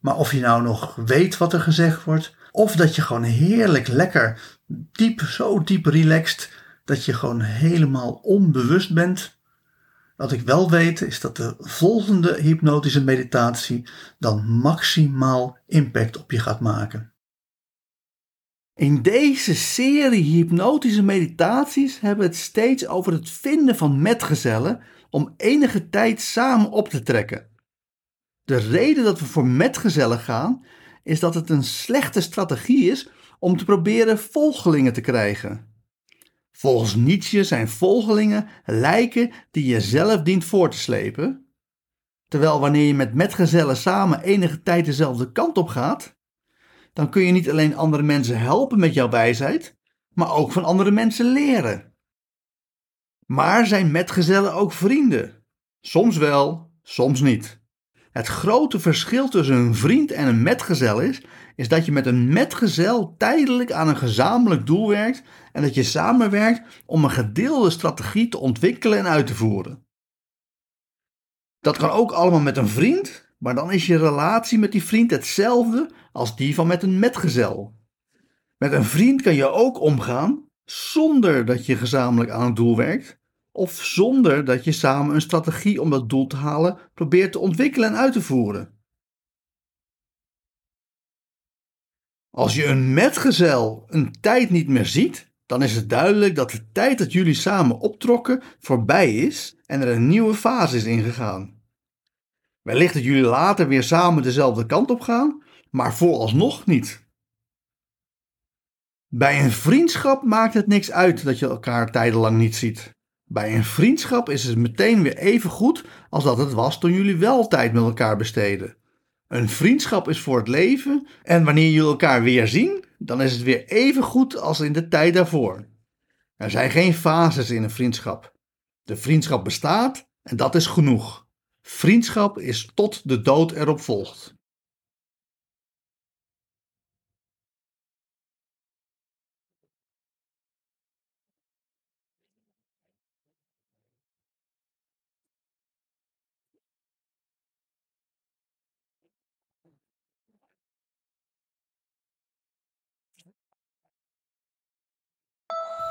Maar of je nou nog weet wat er gezegd wordt, of dat je gewoon heerlijk lekker diep, zo diep relaxed, dat je gewoon helemaal onbewust bent. Wat ik wel weet is dat de volgende hypnotische meditatie dan maximaal impact op je gaat maken. In deze serie hypnotische meditaties hebben we het steeds over het vinden van metgezellen om enige tijd samen op te trekken. De reden dat we voor metgezellen gaan, is dat het een slechte strategie is om te proberen volgelingen te krijgen. Volgens Nietzsche zijn volgelingen lijken die je zelf dient voor te slepen. Terwijl wanneer je met metgezellen samen enige tijd dezelfde kant op gaat, dan kun je niet alleen andere mensen helpen met jouw wijsheid, maar ook van andere mensen leren. Maar zijn metgezellen ook vrienden? Soms wel, soms niet. Het grote verschil tussen een vriend en een metgezel is, is dat je met een metgezel tijdelijk aan een gezamenlijk doel werkt en dat je samenwerkt om een gedeelde strategie te ontwikkelen en uit te voeren. Dat kan ook allemaal met een vriend, maar dan is je relatie met die vriend hetzelfde als die van met een metgezel. Met een vriend kan je ook omgaan zonder dat je gezamenlijk aan het doel werkt, of zonder dat je samen een strategie om dat doel te halen probeert te ontwikkelen en uit te voeren. Als je een metgezel een tijd niet meer ziet, dan is het duidelijk dat de tijd dat jullie samen optrokken voorbij is en er een nieuwe fase is ingegaan. Wellicht dat jullie later weer samen dezelfde kant op gaan, maar vooralsnog niet. Bij een vriendschap maakt het niks uit dat je elkaar tijdenlang niet ziet. Bij een vriendschap is het meteen weer even goed als dat het was toen jullie wel tijd met elkaar besteden. Een vriendschap is voor het leven en wanneer jullie elkaar weer zien, dan is het weer even goed als in de tijd daarvoor. Er zijn geen fases in een vriendschap. De vriendschap bestaat en dat is genoeg. Vriendschap is tot de dood erop volgt.